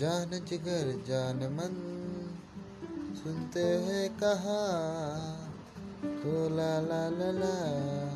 जान जिगर जान मन। सुनते हैं कहा? तो ला ला ला ला।